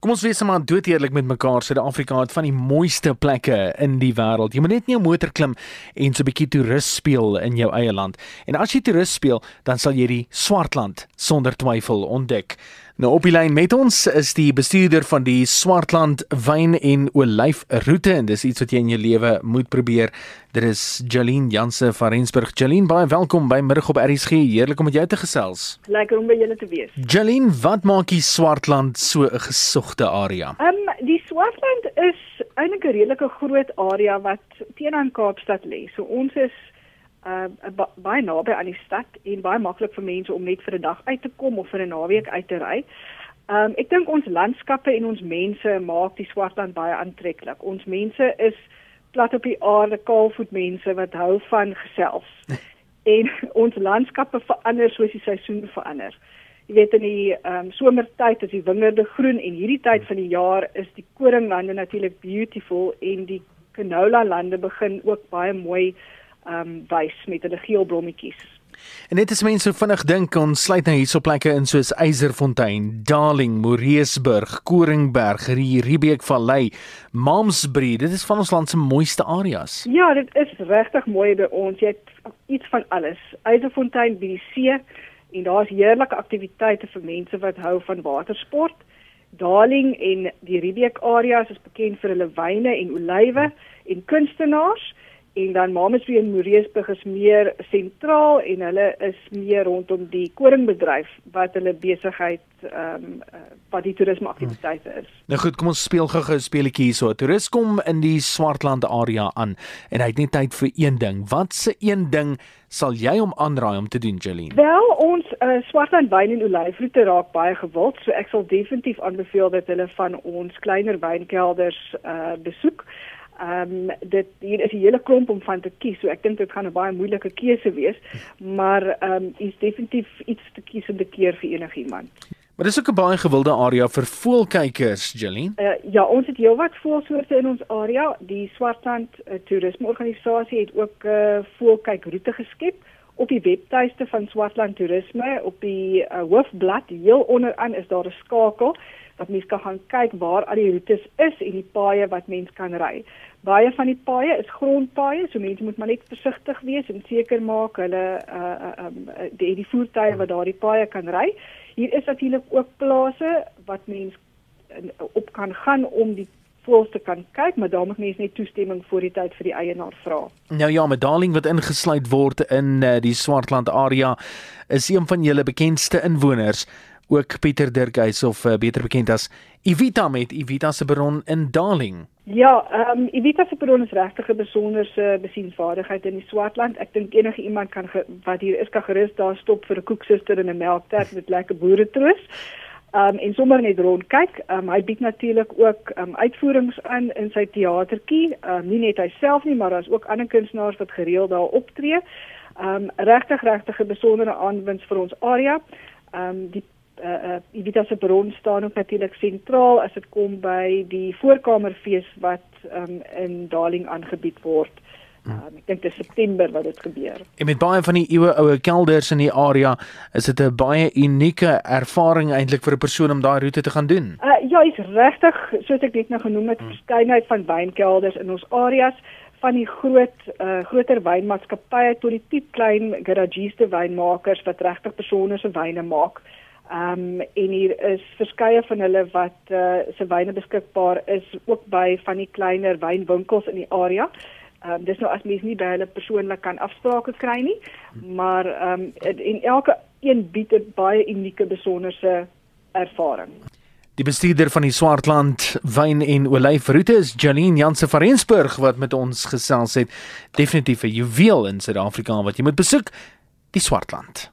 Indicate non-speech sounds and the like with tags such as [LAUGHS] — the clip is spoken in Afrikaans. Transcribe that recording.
Kom ons wees maar dood eerlik met mekaar. Suid-Afrika het van die mooiste plekke in die wêreld. Jy moet net nie 'n motor klim en so 'n bietjie toerist speel in jou eie land. En as jy toerist speel, dan sal jy die Swartland sonder twyfel ontdek. Nou op die lyn met ons is die bestuurder van die Swartland wyn en olyfroete en dis iets wat jy in jou lewe moet probeer. Dit is Jolien Janse van Rensburg. Jolien, baie welkom by Middag op RSG. Heerlik om met jou te gesels. Lekker om by julle te wees. Jolien, wat maak die Swartland so 'n gesogte area? Ehm um, die Swartland is eintlik 'n redelike groot area wat teenoor Kaapstad lê. So ons is uh baie naby aan die stad en baie maklik vir mense om net vir 'n dag uit te kom of vir 'n naweek uit te ry. Um ek dink ons landskappe en ons mense maak die Swartland baie aantreklik. Ons mense is plat op die aarde, kaalvoet mense wat hou van gesels. [LAUGHS] en ons landskappe verander soos die seisoen verander. Jy weet in die um somertyd is die wingerde groen en hierdie tyd van die jaar is die koringlande natuurlik beautiful en die canola lande begin ook baie mooi ehm um, wys met hulle geel blommetjies. En net as mense so vinnig dink ons sluit nou hierso plekke in soos Eyserfontein, Darling, Moreesburg, Koringberg, Riebeek Vallei, Malmesbury, dit is van ons land se mooiste areas. Ja, dit is regtig mooi by ons. Jy het iets van alles. Eyserfontein by die see en daar's heerlike aktiwiteite vir mense wat hou van watersport. Darling en die Riebeek areas is bekend vir hulle wyne en olywe en kunstenaars en dan Mamasby en Moreesburg is meer sentraal en hulle is meer rondom die koringbedryf wat hulle besigheid ehm um, wat die toerisme aktiwiteite is. Nou goed, kom ons speel gou 'n speletjie hierso. Toerist kom in die Swartland area aan en hy het net tyd vir een ding. Wat se een ding sal jy hom aanraai om te doen, Jeline? Wel, ons uh, Swartland wyn en olyfroete raak baie gewild, so ek sal definitief aanbeveel dat hulle van ons kleiner wynkelders uh, besoek. Ehm um, dit hier is 'n hele klomp om van te kies. So ek dink dit gaan 'n baie moeilike keuse wees, maar ehm um, is definitief iets te kies om te keer vir enigiemand. Maar dis ook 'n baie gewilde area vir voelkykers, Jeline. Uh, ja, ons het heelwat voelsoorte in ons area. Die Swartland uh, Toerisme Organisasie het ook 'n uh, voelkykroete geskep op die webtuiste van Swartland Toerisme op die uh, hoofblad heel onderaan is daar 'n skakel wat mens kan gaan kyk waar al die roetes is en die paaie wat mens kan ry. Baie van die paaie is grondpaaie, so mense moet maar net versigtig wees en seker maak hulle uh uh um, die die voertuie wat daardie paaie kan ry. Hier is natuurlik ook plase wat mens op kan gaan om die voels te kan kyk, maar daar moet mens net toestemming voor die tyd vir die eienaar vra. Nou ja, Medaling wat ingesluit word in uh, die Swartland area is een van julle bekendste inwoners ook Pieter Dirkhuis of uh, beter bekend as Ivita met Ivita se bron in Darling. Ja, ehm um, Ivita se bron is regtig 'n besonderse besienswaardigheid in die Swartland. Ek dink enige iemand kan wat hier is kan gerus daar stop vir 'n koeksuster en 'n melktert met lekker boeretroos. Ehm um, en sommer net rond kyk. Ehm um, hy bied natuurlik ook ehm um, uitvoerings aan in sy teatertjie. Ehm um, nie net hy self nie, maar daar's ook ander kunstenaars wat gereeld daar optree. Ehm um, regtig regtig 'n besondere aanwinst vir ons area. Ehm um, die uh uh Ivita se bron staan ook natuurlik sentraal as dit kom by die voorkamerfees wat um in Darling aangebied word. Um, ek dink dit is September wat dit gebeur. En met baie van die eeue oue kelders in die area, is dit 'n baie unieke ervaring eintlik vir 'n persoon om daai roete te gaan doen. Uh ja, is regtig, soos ek net nou genoem het, hmm. verskeidenheid van wynkelders in ons areas van die groot uh groter wynmaatskappye tot die tipe klein garagiste wynmakers wat regtig besonderse wyne maak. Ehm um, en hier is verskeie van hulle wat uh, se wyne beskikbaar is ook by van die kleiner wynwinkels in die area. Ehm um, dis nou as mens nie by hulle persoonlik kan afsprake kry nie, maar ehm um, en elke een bied 'n baie unieke besonderse ervaring. Die bestuurder van die Swartland wyn en olyfroete is Janine Janse van Rensburg wat met ons gesels het. Definitief 'n juweel in Suid-Afrika wat jy moet besoek, die Swartland.